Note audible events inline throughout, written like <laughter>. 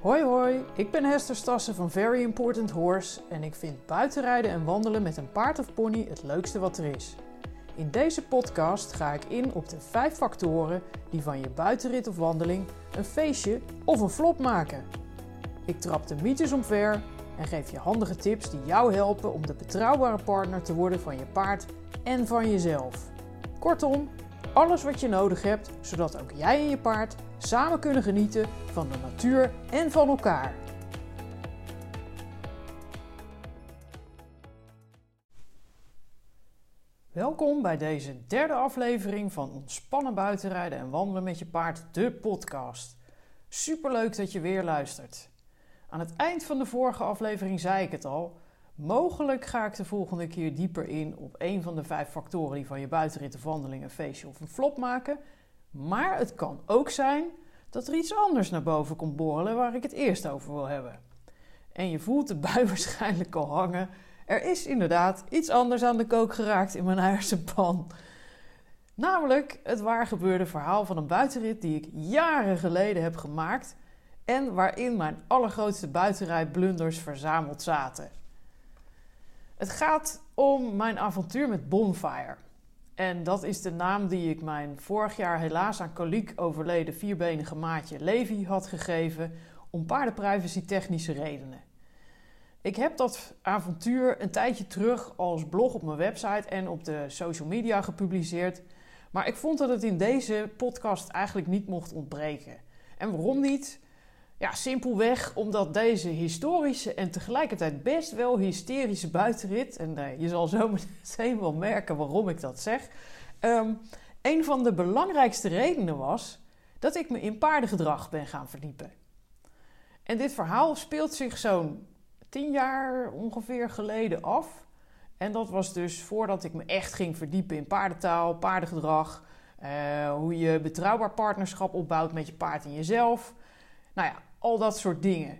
Hoi hoi, ik ben Hester Stassen van Very Important Horse en ik vind buitenrijden en wandelen met een paard of pony het leukste wat er is. In deze podcast ga ik in op de vijf factoren die van je buitenrit of wandeling een feestje of een flop maken. Ik trap de mythes omver en geef je handige tips die jou helpen om de betrouwbare partner te worden van je paard en van jezelf. Kortom, alles wat je nodig hebt zodat ook jij en je paard samen kunnen genieten van de natuur en van elkaar. Welkom bij deze derde aflevering van Ontspannen buitenrijden en wandelen met je paard, de podcast. Superleuk dat je weer luistert. Aan het eind van de vorige aflevering zei ik het al. Mogelijk ga ik de volgende keer dieper in op een van de vijf factoren die van je buitenrit of wandeling een feestje of een flop maken. Maar het kan ook zijn dat er iets anders naar boven komt borrelen waar ik het eerst over wil hebben. En je voelt de bui <laughs> waarschijnlijk al hangen. Er is inderdaad iets anders aan de kook geraakt in mijn hersenpan. Namelijk het waargebeurde verhaal van een buitenrit die ik jaren geleden heb gemaakt en waarin mijn allergrootste buitenrijdblunders verzameld zaten. Het gaat om mijn avontuur met Bonfire. En dat is de naam die ik mijn vorig jaar helaas aan koliek overleden vierbenige maatje Levi had gegeven om paardenprivacy technische redenen. Ik heb dat avontuur een tijdje terug als blog op mijn website en op de social media gepubliceerd. Maar ik vond dat het in deze podcast eigenlijk niet mocht ontbreken. En waarom niet? Ja, simpelweg omdat deze historische en tegelijkertijd best wel hysterische buitenrit, en uh, je zal zo <laughs> meteen wel merken waarom ik dat zeg, um, een van de belangrijkste redenen was dat ik me in paardengedrag ben gaan verdiepen. En dit verhaal speelt zich zo'n tien jaar ongeveer geleden af. En dat was dus voordat ik me echt ging verdiepen in paardentaal, paardengedrag, uh, hoe je betrouwbaar partnerschap opbouwt met je paard en jezelf. Nou ja, al dat soort dingen.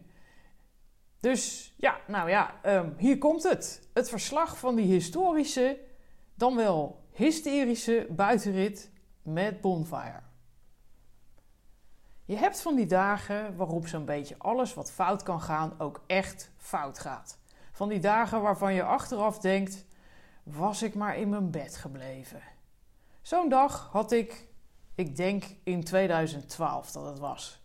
Dus ja, nou ja, um, hier komt het. Het verslag van die historische, dan wel hysterische buitenrit met Bonfire. Je hebt van die dagen waarop zo'n beetje alles wat fout kan gaan ook echt fout gaat. Van die dagen waarvan je achteraf denkt: was ik maar in mijn bed gebleven. Zo'n dag had ik, ik denk in 2012 dat het was.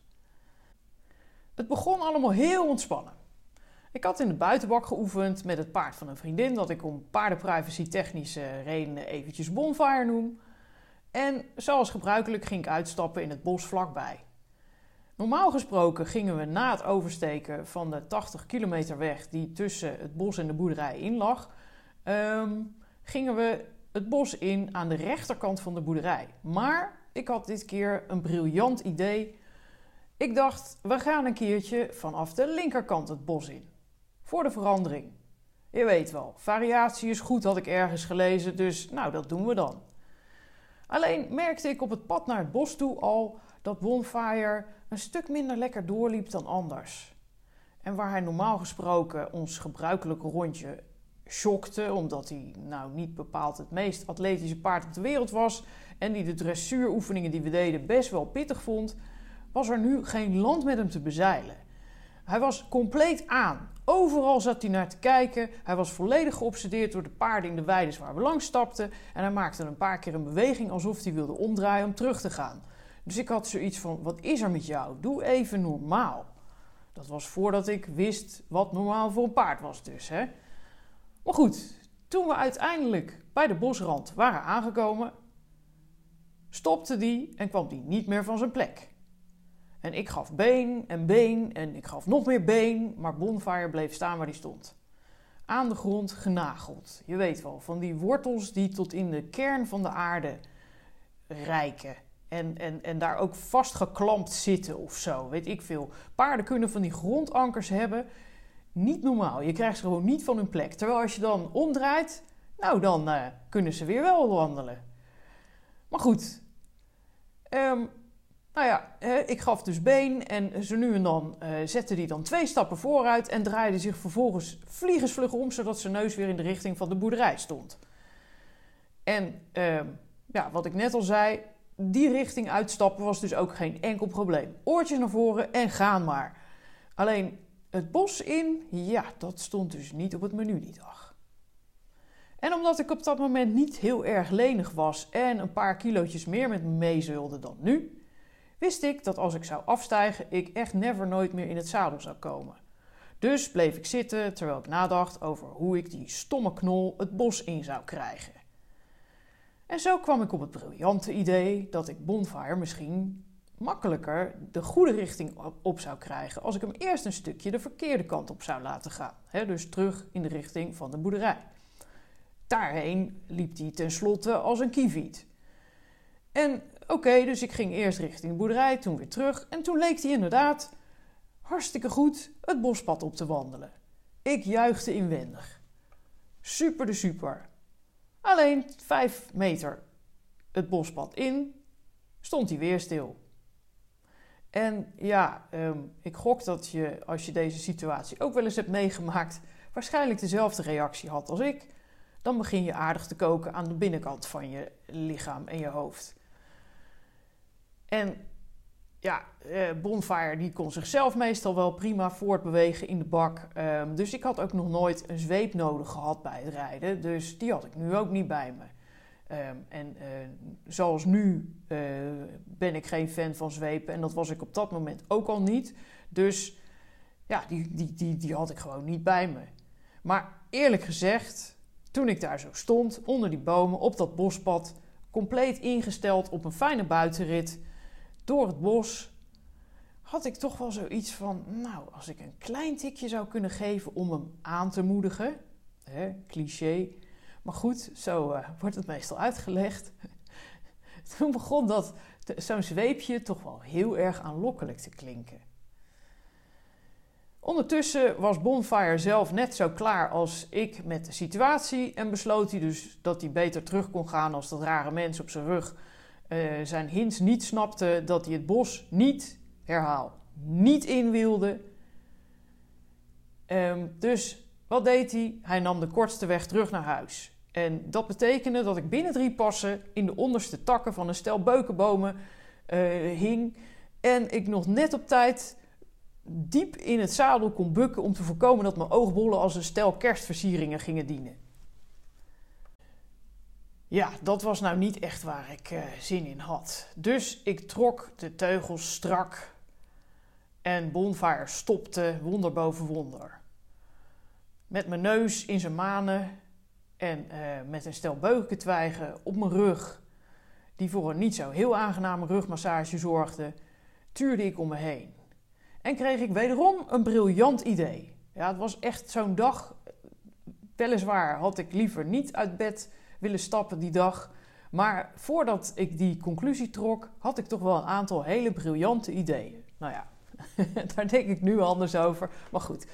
Het begon allemaal heel ontspannen. Ik had in de buitenbak geoefend met het paard van een vriendin, dat ik om paardenprivacy technische redenen eventjes bonfire noem. En zoals gebruikelijk ging ik uitstappen in het bos vlakbij. Normaal gesproken gingen we na het oversteken van de 80 kilometer weg die tussen het bos en de boerderij in lag, um, gingen we het bos in aan de rechterkant van de boerderij. Maar ik had dit keer een briljant idee ik dacht, we gaan een keertje vanaf de linkerkant het bos in. Voor de verandering. Je weet wel, variatie is goed, had ik ergens gelezen, dus nou, dat doen we dan. Alleen merkte ik op het pad naar het bos toe al dat Bonfire een stuk minder lekker doorliep dan anders. En waar hij normaal gesproken ons gebruikelijke rondje schokte, omdat hij nou niet bepaald het meest atletische paard op de wereld was en die de dressuuroefeningen die we deden best wel pittig vond, was er nu geen land met hem te bezeilen. Hij was compleet aan. Overal zat hij naar te kijken. Hij was volledig geobsedeerd door de paarden in de weides waar we langs stapten. En hij maakte een paar keer een beweging alsof hij wilde omdraaien om terug te gaan. Dus ik had zoiets van: wat is er met jou? Doe even normaal. Dat was voordat ik wist wat normaal voor een paard was, dus hè. Maar goed, toen we uiteindelijk bij de bosrand waren aangekomen, stopte die en kwam die niet meer van zijn plek. En ik gaf been en been en ik gaf nog meer been, maar Bonfire bleef staan waar hij stond. Aan de grond genageld. Je weet wel, van die wortels die tot in de kern van de aarde rijken. En, en, en daar ook vastgeklampt zitten of zo, weet ik veel. Paarden kunnen van die grondankers hebben. Niet normaal. Je krijgt ze gewoon niet van hun plek. Terwijl als je dan omdraait, nou dan uh, kunnen ze weer wel wandelen. Maar goed, um, nou ja, ik gaf dus been en zo nu en dan uh, zette hij dan twee stappen vooruit en draaide zich vervolgens vliegensvlug om, zodat zijn neus weer in de richting van de boerderij stond. En uh, ja, wat ik net al zei, die richting uitstappen was dus ook geen enkel probleem. Oortjes naar voren en gaan maar. Alleen het bos in, ja, dat stond dus niet op het menu die dag. En omdat ik op dat moment niet heel erg lenig was en een paar kilootjes meer met me meezulde dan nu, wist ik dat als ik zou afstijgen, ik echt never nooit meer in het zadel zou komen. Dus bleef ik zitten terwijl ik nadacht over hoe ik die stomme knol het bos in zou krijgen. En zo kwam ik op het briljante idee dat ik Bonfire misschien makkelijker de goede richting op zou krijgen als ik hem eerst een stukje de verkeerde kant op zou laten gaan. dus terug in de richting van de boerderij. Daarheen liep hij tenslotte als een kieviet. En oké, dus ik ging eerst richting de boerderij, toen weer terug. En toen leek hij inderdaad hartstikke goed het bospad op te wandelen. Ik juichte inwendig. Super de super. Alleen vijf meter het bospad in, stond hij weer stil. En ja, ehm, ik gok dat je, als je deze situatie ook wel eens hebt meegemaakt, waarschijnlijk dezelfde reactie had als ik. Dan begin je aardig te koken aan de binnenkant van je lichaam en je hoofd. En ja, eh, Bonfire die kon zichzelf meestal wel prima voortbewegen in de bak. Ehm, dus ik had ook nog nooit een zweep nodig gehad bij het rijden. Dus die had ik nu ook niet bij me. Ehm, en uh, zoals nu uh, ben ik geen fan van zwepen. En dat was ik op dat moment ook al niet. Dus ja, die, die, die, die had ik gewoon niet bij me. Maar eerlijk gezegd, toen ik daar zo stond, onder die bomen, op dat bospad, compleet ingesteld op een fijne buitenrit door het bos, had ik toch wel zoiets van: Nou, als ik een klein tikje zou kunnen geven om hem aan te moedigen, hè, cliché. Maar goed, zo uh, wordt het meestal uitgelegd. <laughs> Toen begon dat zo'n zweepje toch wel heel erg aanlokkelijk te klinken. Ondertussen was Bonfire zelf net zo klaar als ik met de situatie en besloot hij dus dat hij beter terug kon gaan als dat rare mens op zijn rug uh, zijn hints niet snapte dat hij het bos niet, herhaal, niet in wilde. Um, dus wat deed hij? Hij nam de kortste weg terug naar huis. En dat betekende dat ik binnen drie passen in de onderste takken van een stel beukenbomen uh, hing. En ik nog net op tijd diep in het zadel kon bukken om te voorkomen dat mijn oogbollen als een stel kerstversieringen gingen dienen. Ja, dat was nou niet echt waar ik uh, zin in had. Dus ik trok de teugels strak en Bonfire stopte wonder boven wonder. Met mijn neus in zijn manen en uh, met een stel beukentwijgen op mijn rug, die voor een niet zo heel aangename rugmassage zorgde, tuurde ik om me heen. En kreeg ik wederom een briljant idee. Ja, het was echt zo'n dag. Weliswaar had ik liever niet uit bed willen stappen die dag. Maar voordat ik die conclusie trok, had ik toch wel een aantal hele briljante ideeën. Nou ja, <laughs> daar denk ik nu anders over. Maar goed.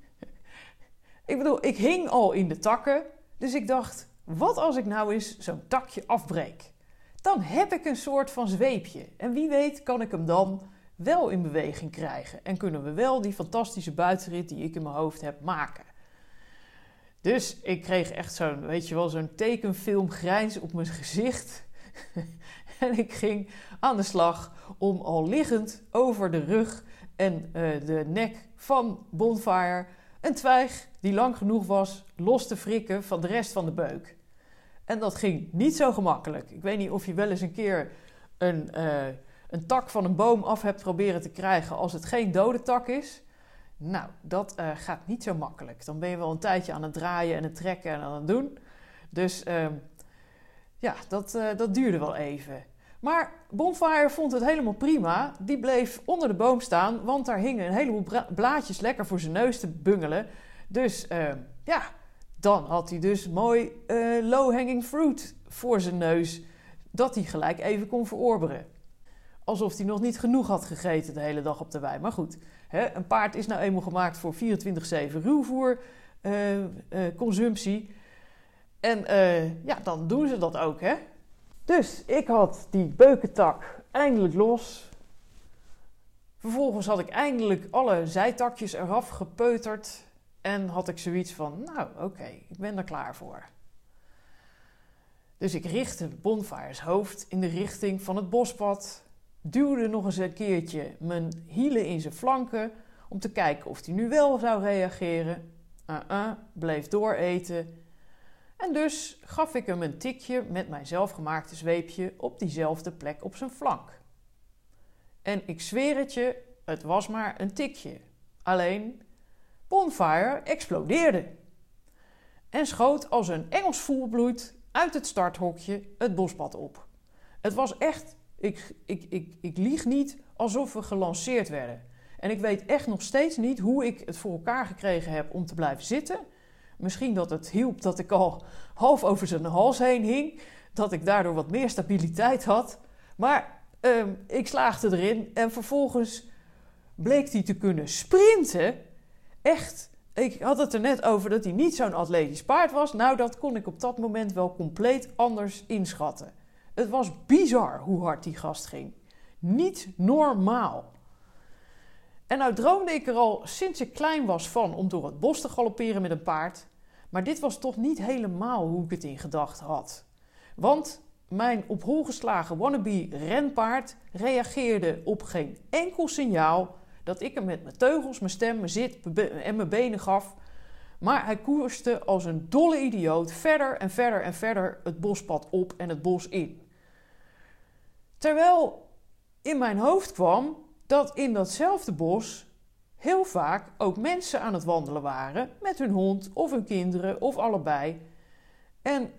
<laughs> ik bedoel, ik hing al in de takken. Dus ik dacht, wat als ik nou eens zo'n takje afbreek? Dan heb ik een soort van zweepje. En wie weet kan ik hem dan wel in beweging krijgen. En kunnen we wel die fantastische buitenrit die ik in mijn hoofd heb maken. Dus ik kreeg echt zo'n, weet je wel, zo'n tekenfilm grijns op mijn gezicht. <laughs> en ik ging aan de slag om al liggend over de rug en uh, de nek van Bonfire een twijg die lang genoeg was los te frikken van de rest van de beuk. En dat ging niet zo gemakkelijk. Ik weet niet of je wel eens een keer een, uh, een tak van een boom af hebt proberen te krijgen als het geen dode tak is. Nou, dat uh, gaat niet zo makkelijk. Dan ben je wel een tijdje aan het draaien en het trekken en aan het doen. Dus uh, ja, dat, uh, dat duurde wel even. Maar Bonfire vond het helemaal prima. Die bleef onder de boom staan, want daar hingen een heleboel blaadjes lekker voor zijn neus te bungelen. Dus ehm, ja, dan had hij dus mooi eh, low-hanging fruit voor zijn neus, dat hij gelijk even kon verorberen. Alsof hij nog niet genoeg had gegeten de hele dag op de wei. Maar goed, een paard is nou eenmaal gemaakt voor 24-7 ruwvoer uh, uh, consumptie. En uh, ja, dan doen ze dat ook, hè. Dus ik had die beukentak eindelijk los. Vervolgens had ik eindelijk alle zijtakjes eraf gepeuterd. En had ik zoiets van, nou oké, ik ben er klaar voor. Dus ik richtte Bonfires hoofd in de richting van het bospad duwde nog eens een keertje mijn hielen in zijn flanken om te kijken of hij nu wel zou reageren. Uh-uh, bleef dooreten. En dus gaf ik hem een tikje met mijn zelfgemaakte zweepje op diezelfde plek op zijn flank. En ik zweer het je, het was maar een tikje. Alleen, Bonfire explodeerde. En schoot als een Engels voelbloed uit het starthokje het bospad op. Het was echt, ik, ik, ik, ik lieg niet, alsof we gelanceerd werden. En ik weet echt nog steeds niet hoe ik het voor elkaar gekregen heb om te blijven zitten. Misschien dat het hielp dat ik al half over zijn hals heen hing. Dat ik daardoor wat meer stabiliteit had. Maar ehm, ik slaagde erin en vervolgens bleek hij te kunnen sprinten. Echt, ik had het er net over dat hij niet zo'n atletisch paard was. Nou, dat kon ik op dat moment wel compleet anders inschatten. Het was bizar hoe hard die gast ging. Niet normaal. En nou droomde ik er al sinds ik klein was van om door het bos te galopperen met een paard. Maar dit was toch niet helemaal hoe ik het in gedachten had. Want mijn op hol geslagen wannabe renpaard reageerde op geen enkel signaal dat ik hem met mijn teugels, mijn stem, mijn zit en mijn benen gaf. Maar hij koerste als een dolle idioot verder en verder en verder het bospad op en het bos in. Terwijl in mijn hoofd kwam dat in datzelfde bos heel vaak ook mensen aan het wandelen waren met hun hond of hun kinderen of allebei. En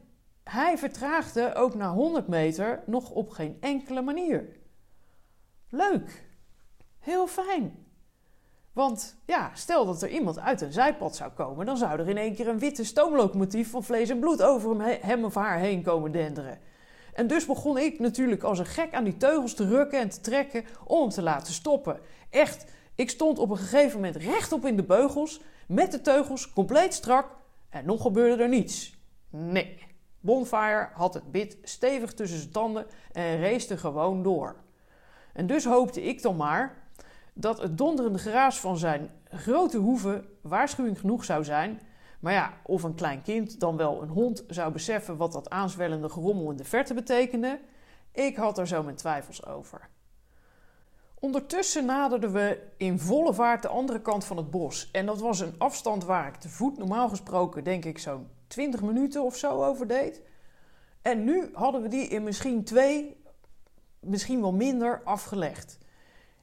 hij vertraagde ook na 100 meter nog op geen enkele manier. Leuk, heel fijn. Want ja, stel dat er iemand uit een zijpad zou komen, dan zou er in één keer een witte stoomlocomotief van vlees en bloed over hem, hem of haar heen komen denderen. En dus begon ik natuurlijk als een gek aan die teugels te rukken en te trekken om hem te laten stoppen. Echt, ik stond op een gegeven moment rechtop in de beugels, met de teugels compleet strak en nog gebeurde er niets. Nee, Bonfire had het bit stevig tussen zijn tanden en race gewoon door. En dus hoopte ik dan maar dat het donderende geraas van zijn grote hoeven waarschuwing genoeg zou zijn maar ja, of een klein kind, dan wel een hond, zou beseffen wat dat aanzwellende gerommel in de verte betekende, ik had er zo mijn twijfels over. Ondertussen naderden we in volle vaart de andere kant van het bos. En dat was een afstand waar ik te voet normaal gesproken, denk ik, zo'n 20 minuten of zo over deed. En nu hadden we die in misschien twee, misschien wel minder afgelegd.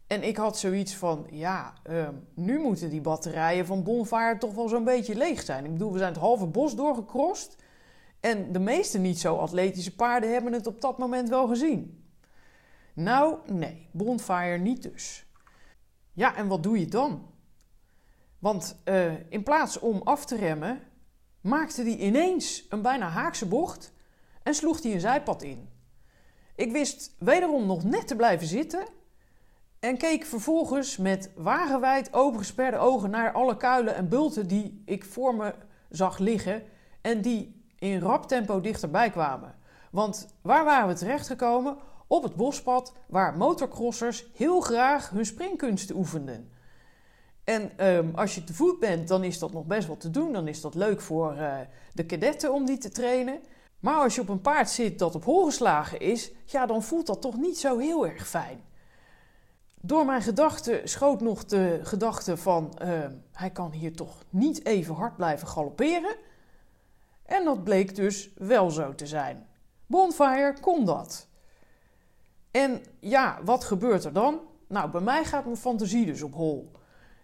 En ik had zoiets van, ja, ehm, nu moeten die batterijen van Bonfire toch wel zo'n beetje leeg zijn. Ik bedoel, we zijn het halve bos doorgekrost. En de meeste niet zo atletische paarden hebben het op dat moment wel gezien. Nou, nee, Bonfire niet dus. Ja, en wat doe je dan? Want uh, in plaats om af te remmen, maakte hij ineens een bijna haakse bocht en sloeg hij een zijpad in. Ik wist wederom nog net te blijven zitten en keek vervolgens met wagenwijd opengesperde ogen naar alle kuilen en bulten die ik voor me zag liggen en die in rap tempo dichterbij kwamen. Want waar waren we terechtgekomen? Op het bospad waar motocrossers heel graag hun springkunsten oefenden. En um, als je te voet bent, dan is dat nog best wel te doen. Dan is dat leuk voor uh, de kadetten om die te trainen. Maar als je op een paard zit dat op hol geslagen is, ja, dan voelt dat toch niet zo heel erg fijn. Door mijn gedachten schoot nog de gedachte van uh, hij kan hier toch niet even hard blijven galopperen. En dat bleek dus wel zo te zijn. Bonfire kon dat. En ja, wat gebeurt er dan? Nou, bij mij gaat mijn fantasie dus op hol.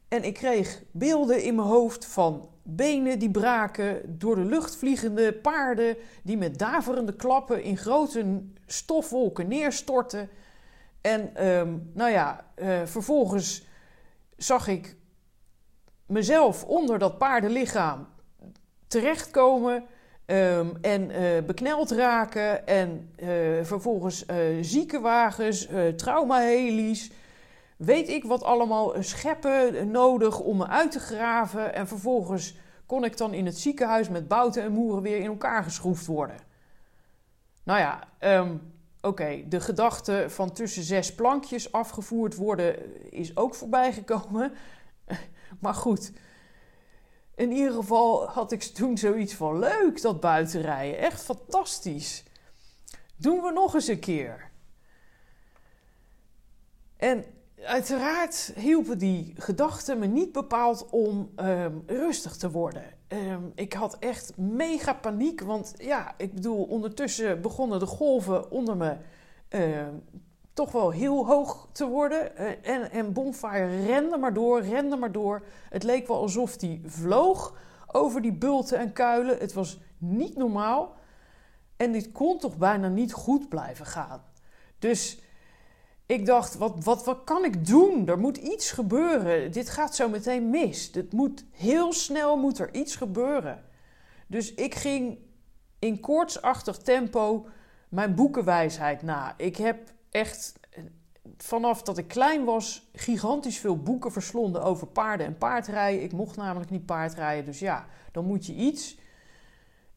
En ik kreeg beelden in mijn hoofd van benen die braken, door de lucht vliegende paarden die met daverende klappen in grote stofwolken neerstortten. En um, nou ja, uh, vervolgens zag ik mezelf onder dat paardenlichaam terechtkomen um, en uh, bekneld raken. En uh, vervolgens ziekenwagens, traumahelies, weet ik wat allemaal, scheppen nodig om me uit te graven. En vervolgens kon ik dan in het ziekenhuis met bouten en moeren weer in elkaar geschroefd worden. Nou ja, um, Oké, de gedachte van tussen zes plankjes afgevoerd worden is ook voorbijgekomen. <laughs> Maar goed, in ieder geval had ik toen zoiets van leuk dat buitenrijden. Echt fantastisch. Doen we nog eens een keer. En uiteraard hielpen die gedachten me niet bepaald om ehm, rustig te worden. Ehm, ik had echt mega paniek, want ja, ik bedoel, ondertussen begonnen de golven onder me ehm, toch wel heel hoog te worden. Eh, en, en Bonfire rende maar door, rende maar door. Het leek wel alsof hij vloog over die bulten en kuilen. Het was niet normaal. En dit kon toch bijna niet goed blijven gaan. Dus ik dacht, wat, wat, wat kan ik doen? Er moet iets gebeuren. Dit gaat zo meteen mis. Dit moet, heel snel moet er iets gebeuren. Dus ik ging in koortsachtig tempo mijn boekenwijsheid na. Ik heb echt vanaf dat ik klein was gigantisch veel boeken verslonden over paarden en paardrijden. Ik mocht namelijk niet paardrijden, dus ja, dan moet je iets.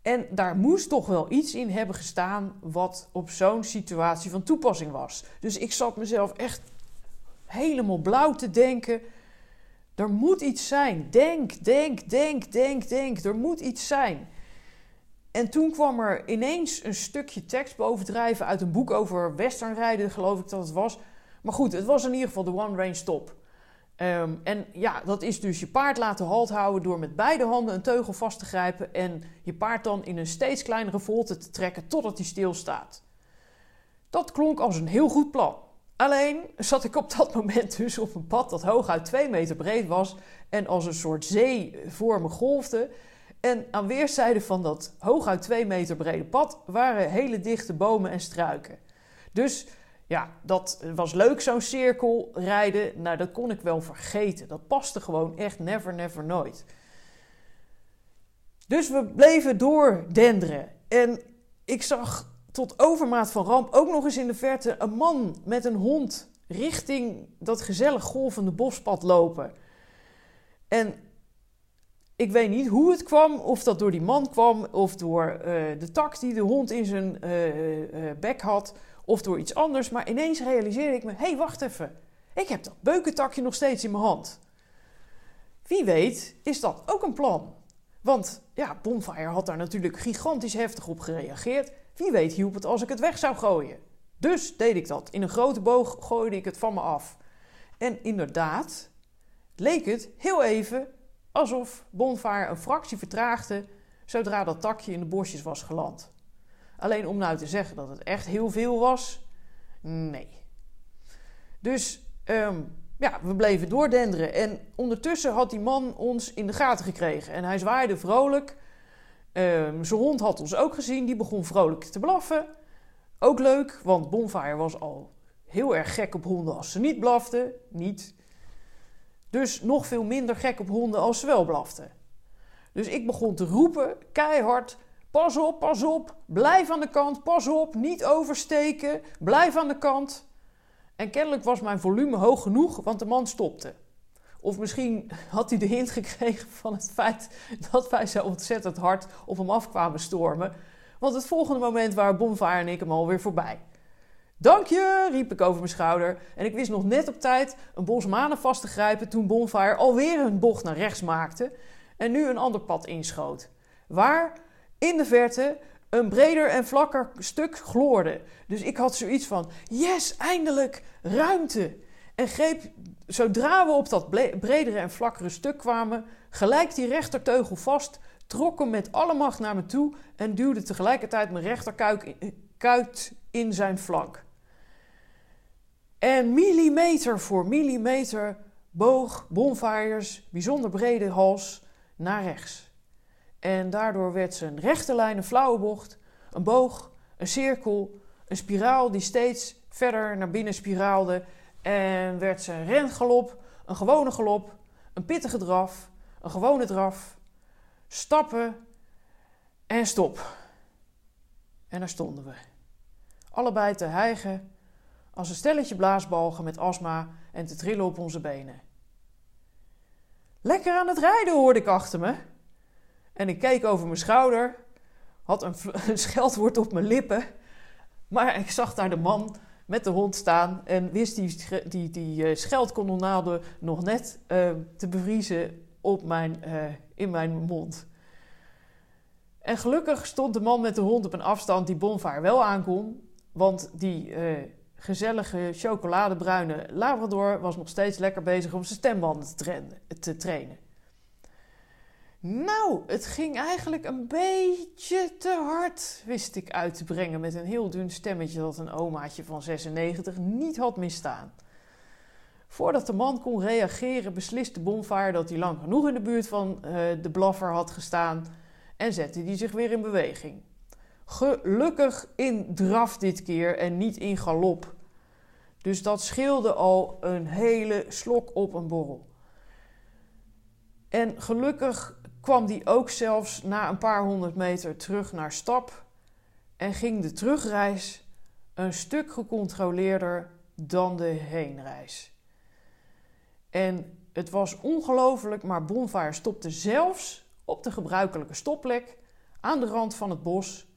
En daar moest toch wel iets in hebben gestaan wat op zo'n situatie van toepassing was. Dus ik zat mezelf echt helemaal blauw te denken. Er moet iets zijn. Denk, denk, denk, denk, denk. Er moet iets zijn. En toen kwam er ineens een stukje tekst bovendrijven uit een boek over westernrijden, geloof ik dat het was. Maar goed, het was in ieder geval de One Range Stop. Ehm, en ja, dat is dus je paard laten halt houden door met beide handen een teugel vast te grijpen en je paard dan in een steeds kleinere volte te trekken totdat hij stilstaat. Dat klonk als een heel goed plan. Alleen zat ik op dat <laughs> moment dus op een pad dat hooguit 2 meter breed was en als een soort zee voor me golfde. En aan weerszijden van dat hooguit 2 meter brede pad waren hele dichte bomen en struiken. Dus ja, dat was leuk, zo'n cirkel rijden. Nou, dat kon ik wel vergeten. Dat paste gewoon echt never, never, nooit. Dus we bleven doordenderen. En ik zag tot overmaat van ramp ook nog eens in de verte een man met een hond richting dat gezellig golvende bospad lopen. En ik weet niet hoe het kwam, of dat door die man kwam, of door uh, de tak die de hond in zijn uh, uh, bek had, of door iets anders. Maar ineens realiseerde ik me: hé, hey, wacht even. Ik heb dat beukentakje nog steeds in mijn hand. Wie weet is dat ook een plan. Want ja, Bonfire had daar natuurlijk gigantisch heftig op gereageerd. Wie weet hielp het als ik het weg zou gooien. Dus deed ik dat. In een grote boog gooide ik het van me af. En inderdaad, leek het heel even alsof Bonfire een fractie vertraagde zodra dat takje in de bosjes was geland. Alleen om nou te zeggen dat het echt heel veel was, nee. Dus ehm, ja, we bleven doordenderen. En ondertussen had die man ons in de gaten gekregen. En hij zwaaide vrolijk. Um, zijn hond had ons ook gezien. Die begon vrolijk te blaffen. Ook leuk, want Bonfire was al heel erg gek op honden als ze niet blaften. Niet. Dus nog veel minder gek op honden als ze wel blaften. Dus ik begon te roepen, keihard. Pas op, pas op, blijf aan de kant, pas op, niet oversteken, blijf aan de kant. En kennelijk was mijn volume hoog genoeg, want de man stopte. Of misschien <laughs> had hij de hint gekregen van het feit dat wij zo ontzettend hard op hem afkwamen stormen. Want het volgende moment waren Bonfire en ik hem alweer voorbij. Dank je, riep ik over mijn schouder. En ik wist nog net op tijd een bos manen vast te grijpen toen Bonfire alweer een bocht naar rechts maakte en nu een ander pad inschoot. Waar in de verte een breder en vlakker stuk gloorde. Dus ik had zoiets van: yes, eindelijk ruimte. En greep, zodra we op dat bredere en vlakkere stuk kwamen, gelijk die rechterteugel vast, trok hem met alle macht naar me toe en duwde tegelijkertijd mijn rechterkuit in zijn flank. En millimeter voor millimeter boog Bonfires bijzonder brede hals naar rechts. En daardoor werd ze een rechte lijn, een flauwe bocht, een boog, een cirkel, een spiraal die steeds verder naar binnen spiraalde. En werd ze een rengalop, een gewone galop, een pittige draf, een gewone draf, stappen en stop. En daar stonden we. Allebei te hijgen als een stelletje blaasbalgen met astma en te trillen op onze benen. Lekker aan het rijden hoorde ik achter me. En ik keek over mijn schouder, had <laughs> een, scheldwoord op mijn lippen. Maar ik zag daar de man met de hond staan en wist die, die, die scheldkolonnade nog net uh, te bevriezen op mijn, uh, in mijn mond. En gelukkig stond de man met de hond op een afstand die Bonvaar wel aankon, want die gezellige chocoladebruine Labrador was nog steeds lekker bezig om zijn stembanden te trainen. Nou, het ging eigenlijk een beetje te hard, wist ik uit te brengen met een heel dun stemmetje dat een omaatje van 96 niet had misstaan. Voordat de man kon reageren, besliste Bonfire dat hij lang genoeg in de buurt van uh, de blaffer had gestaan en zette hij zich weer in beweging. Gelukkig in draf dit keer en niet in galop. Dus dat scheelde al een hele slok op een borrel. En gelukkig kwam die ook zelfs na een paar honderd meter terug naar stap en ging de terugreis een stuk gecontroleerder dan de heenreis. En het was ongelooflijk, maar Bonfire stopte zelfs op de gebruikelijke stopplek aan de rand van het bos,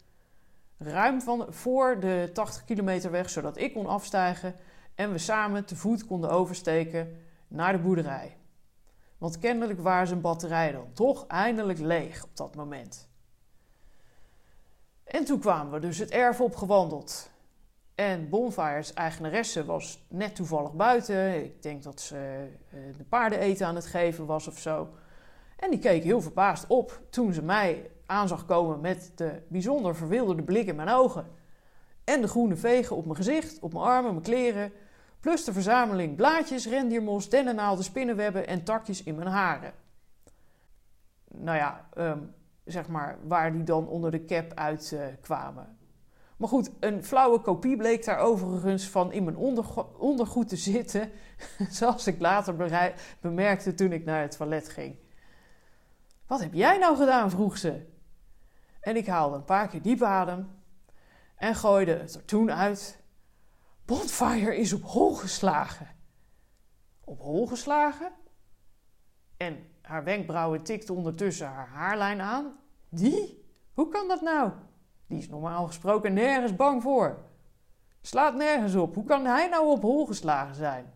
ruim van, voor de 80 kilometer weg, zodat ik kon afstijgen en we samen te voet konden oversteken naar de boerderij. Want kennelijk waren zijn batterijen dan toch eindelijk leeg op dat moment. En toen kwamen we dus het erf opgewandeld. En Bonfire's eigenaresse was net toevallig buiten. Ik denk dat ze eh, de paarden eten aan het geven was of zo. En die keek heel verbaasd op toen ze mij aan zag komen met de bijzonder verwilderde blik in mijn ogen. En de groene vegen op mijn gezicht, op mijn armen, mijn kleren. Plus de verzameling blaadjes, rendiermos, dennennaalden, spinnenwebben en takjes in mijn haren. Nou ja, ehm, zeg maar waar die dan onder de cap uit uh, kwamen. Maar goed, een flauwe kopie bleek daar overigens van in mijn ondergoed te zitten, <laughs> zoals ik later bemerkte toen ik naar het toilet ging. Wat heb jij nou gedaan? vroeg ze. En ik haalde een paar keer diep adem en gooide het er toen uit Bonfire is op hol geslagen. Op hol geslagen? En haar wenkbrauwen tikten ondertussen haar haarlijn aan. Die? Hoe kan dat nou? Die is normaal gesproken nergens bang voor. Slaat nergens op. Hoe kan hij nou op hol geslagen zijn?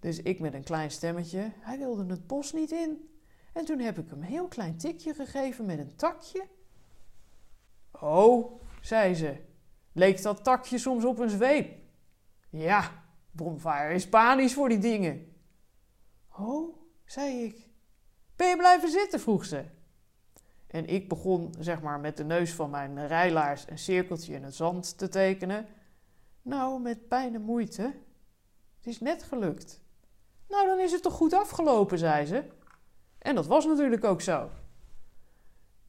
Dus ik met een klein stemmetje. Hij wilde het bos niet in. En toen heb ik hem een heel klein tikje gegeven met een takje. Oh, zei ze. Leek dat takje soms op een zweep? Ja, Bonfire is panisch voor die dingen. Oh, zei ik. Ben je blijven zitten? vroeg ze. En ik begon, zeg maar, met de neus van mijn rijlaars een cirkeltje in het zand te tekenen. Nou, met pijn en moeite. Het is net gelukt. Nou, dan is het toch goed afgelopen, zei ze. En dat was natuurlijk ook zo.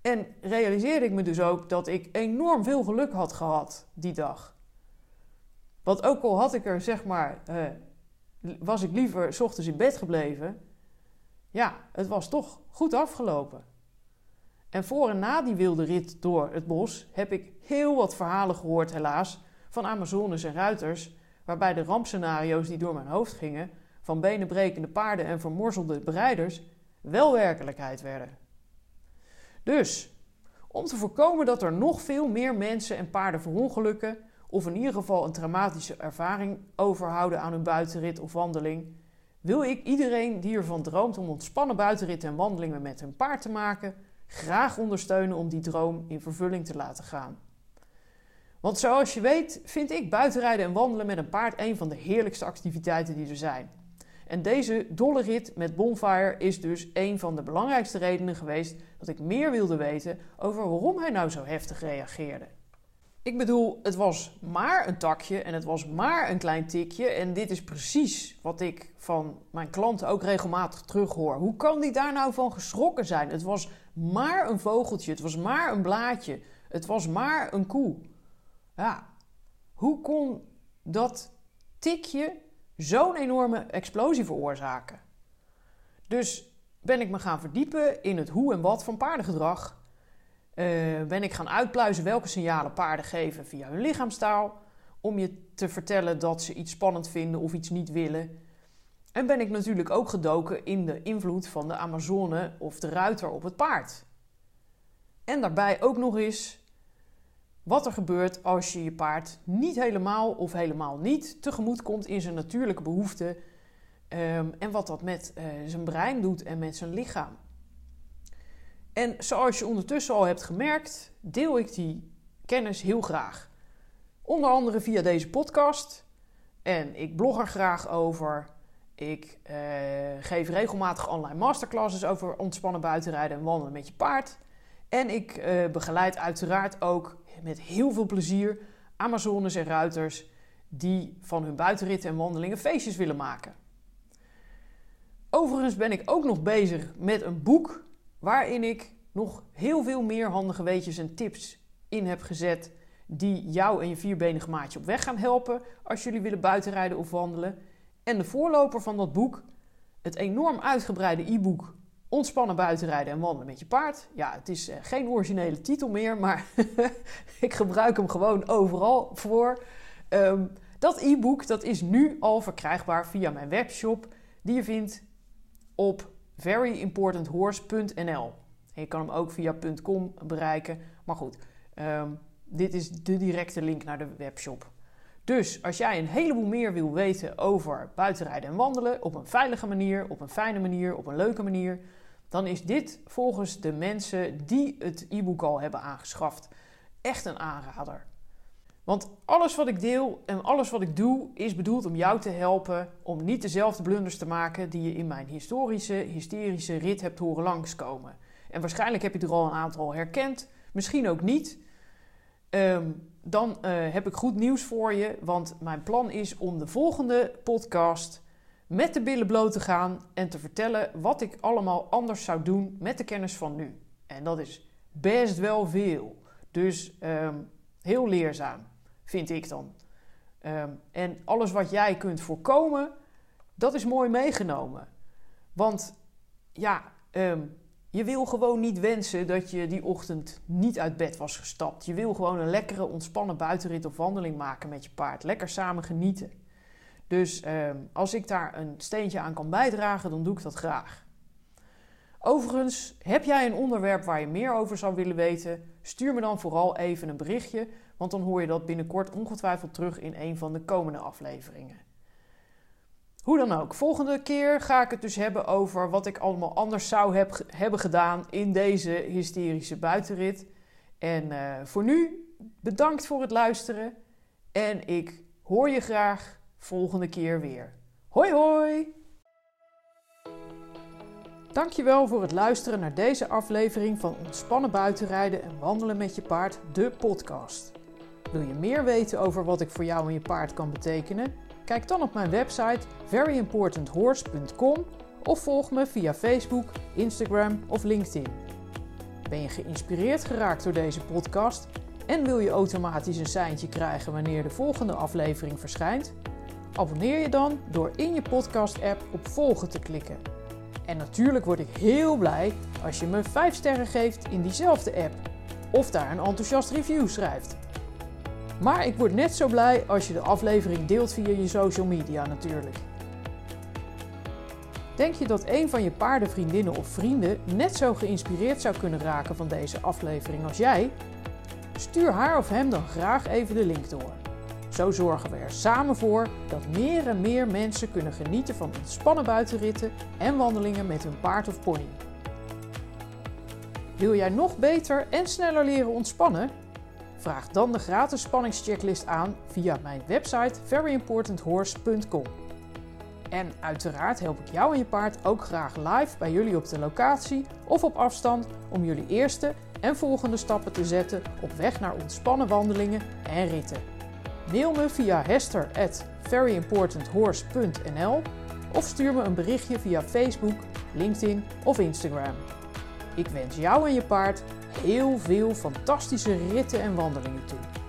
En realiseerde ik me dus ook dat ik enorm veel geluk had gehad die dag. Want ook al had ik er, zeg maar, eh, was ik liever s ochtends in bed gebleven, ja, het was toch goed afgelopen. En voor en na die wilde rit door het bos heb ik heel wat verhalen gehoord, helaas, van Amazones en ruiters, waarbij de rampscenario's die door mijn hoofd gingen, van benenbrekende paarden en vermorzelde bereiders, wel werkelijkheid werden. Dus, om te voorkomen dat er nog veel meer mensen en paarden verongelukken, of in ieder geval een traumatische ervaring overhouden aan hun buitenrit of wandeling, wil ik iedereen die ervan droomt om ontspannen buitenritten en wandelingen met hun paard te maken, graag ondersteunen om die droom in vervulling te laten gaan. Want zoals je weet, vind ik buitenrijden en wandelen met een paard een van de heerlijkste activiteiten die er zijn. En deze dolle rit met Bonfire is dus een van de belangrijkste redenen geweest dat ik meer wilde weten over waarom hij nou zo heftig reageerde. Ik bedoel, het was maar een takje en het was maar een klein tikje. En dit is precies wat ik van mijn klanten ook regelmatig terughoor. Hoe kan die daar nou van geschrokken zijn? Het was maar een vogeltje, het was maar een blaadje, het was maar een koe. Ja, hoe kon dat tikje zo'n enorme explosie veroorzaken? Dus ben ik me gaan verdiepen in het hoe en wat van paardengedrag. Uh, ben ik gaan uitpluizen welke signalen paarden geven via hun lichaamstaal. Om je te vertellen dat ze iets spannend vinden of iets niet willen. En ben ik natuurlijk ook gedoken in de invloed van de Amazone of de ruiter op het paard. En daarbij ook nog eens wat er gebeurt als je je paard niet helemaal of helemaal niet tegemoet komt in zijn natuurlijke behoeften. Um, en wat dat met uh, zijn brein doet en met zijn lichaam. En zoals je ondertussen al hebt gemerkt, deel ik die kennis heel graag. Onder andere via deze podcast. En ik blog er graag over. Ik uh, geef regelmatig online masterclasses over ontspannen buitenrijden en wandelen met je paard. En ik uh, begeleid uiteraard ook met heel veel plezier Amazones en ruiters die van hun buitenritten en wandelingen feestjes willen maken. Overigens ben ik ook nog bezig met een boek waarin ik nog heel veel meer handige weetjes en tips in heb gezet die jou en je vierbenige maatje op weg gaan helpen als jullie willen buitenrijden of wandelen. En de voorloper van dat boek, het enorm uitgebreide e-book Ontspannen buitenrijden en wandelen met je paard. Ja, het is eh, geen originele titel meer, maar <laughs> ik gebruik hem gewoon overal voor. Um, dat e-book dat is nu al verkrijgbaar via mijn webshop, die je vindt op veryimportanthorse.nl. Je kan hem ook via .com bereiken, maar goed, um, dit is de directe link naar de webshop. Dus als jij een heleboel meer wil weten over buitenrijden en wandelen op een veilige manier, op een fijne manier, op een leuke manier, dan is dit volgens de mensen die het e-book al hebben aangeschaft echt een aanrader. Want alles wat ik deel en alles wat ik doe is bedoeld om jou te helpen om niet dezelfde blunders te maken die je in mijn historische, hysterische rit hebt horen langskomen. En waarschijnlijk heb je er al een aantal herkend, misschien ook niet. Ehm, dan eh, heb ik goed nieuws voor je, want mijn plan is om de volgende podcast met de billen bloot te gaan en te vertellen wat ik allemaal anders zou doen met de kennis van nu. En dat is best wel veel. Dus ehm, heel leerzaam, vind ik dan. Ehm, en alles wat jij kunt voorkomen, dat is mooi meegenomen. Want ja, je wil gewoon niet wensen dat je die ochtend niet uit bed was gestapt. Je wil gewoon een lekkere, ontspannen buitenrit of wandeling maken met je paard. Lekker samen genieten. Dus ehm, als ik daar een steentje aan kan bijdragen, dan doe ik dat graag. Overigens, heb jij een onderwerp waar je meer over zou willen weten? Stuur me dan vooral even een berichtje, want dan hoor je dat binnenkort ongetwijfeld terug in een van de komende afleveringen. Hoe dan ook, volgende keer ga ik het dus hebben over wat ik allemaal anders zou heb, hebben gedaan in deze hysterische buitenrit. En uh, voor nu, bedankt voor het luisteren en ik hoor je graag volgende keer weer. Hoi hoi! Dankjewel voor het luisteren naar deze aflevering van Ontspannen buitenrijden en wandelen met je paard, de podcast. Wil je meer weten over wat ik voor jou en je paard kan betekenen? Kijk dan op mijn website veryimportanthorse.com of volg me via Facebook, Instagram of LinkedIn. Ben je geïnspireerd geraakt door deze podcast en wil je automatisch een seintje krijgen wanneer de volgende aflevering verschijnt? Abonneer je dan door in je podcast-app op volgen te klikken. En natuurlijk word ik heel blij als je me 5 sterren geeft in diezelfde app of daar een enthousiast review schrijft. Maar ik word net zo blij als je de aflevering deelt via je social media natuurlijk. Denk je dat een van je paardenvriendinnen of vrienden net zo geïnspireerd zou kunnen raken van deze aflevering als jij? Stuur haar of hem dan graag even de link door. Zo zorgen we er samen voor dat meer en meer mensen kunnen genieten van ontspannen buitenritten en wandelingen met hun paard of pony. Wil jij nog beter en sneller leren ontspannen? Vraag dan de gratis spanningschecklist aan via mijn website veryimportanthorse.com. En uiteraard help ik jou en je paard ook graag live bij jullie op de locatie of op afstand om jullie eerste en volgende stappen te zetten op weg naar ontspannen wandelingen en ritten. Mail me via hester at veryimportanthorse.nl of stuur me een berichtje via Facebook, LinkedIn of Instagram. Ik wens jou en je paard heel veel fantastische ritten en wandelingen toe.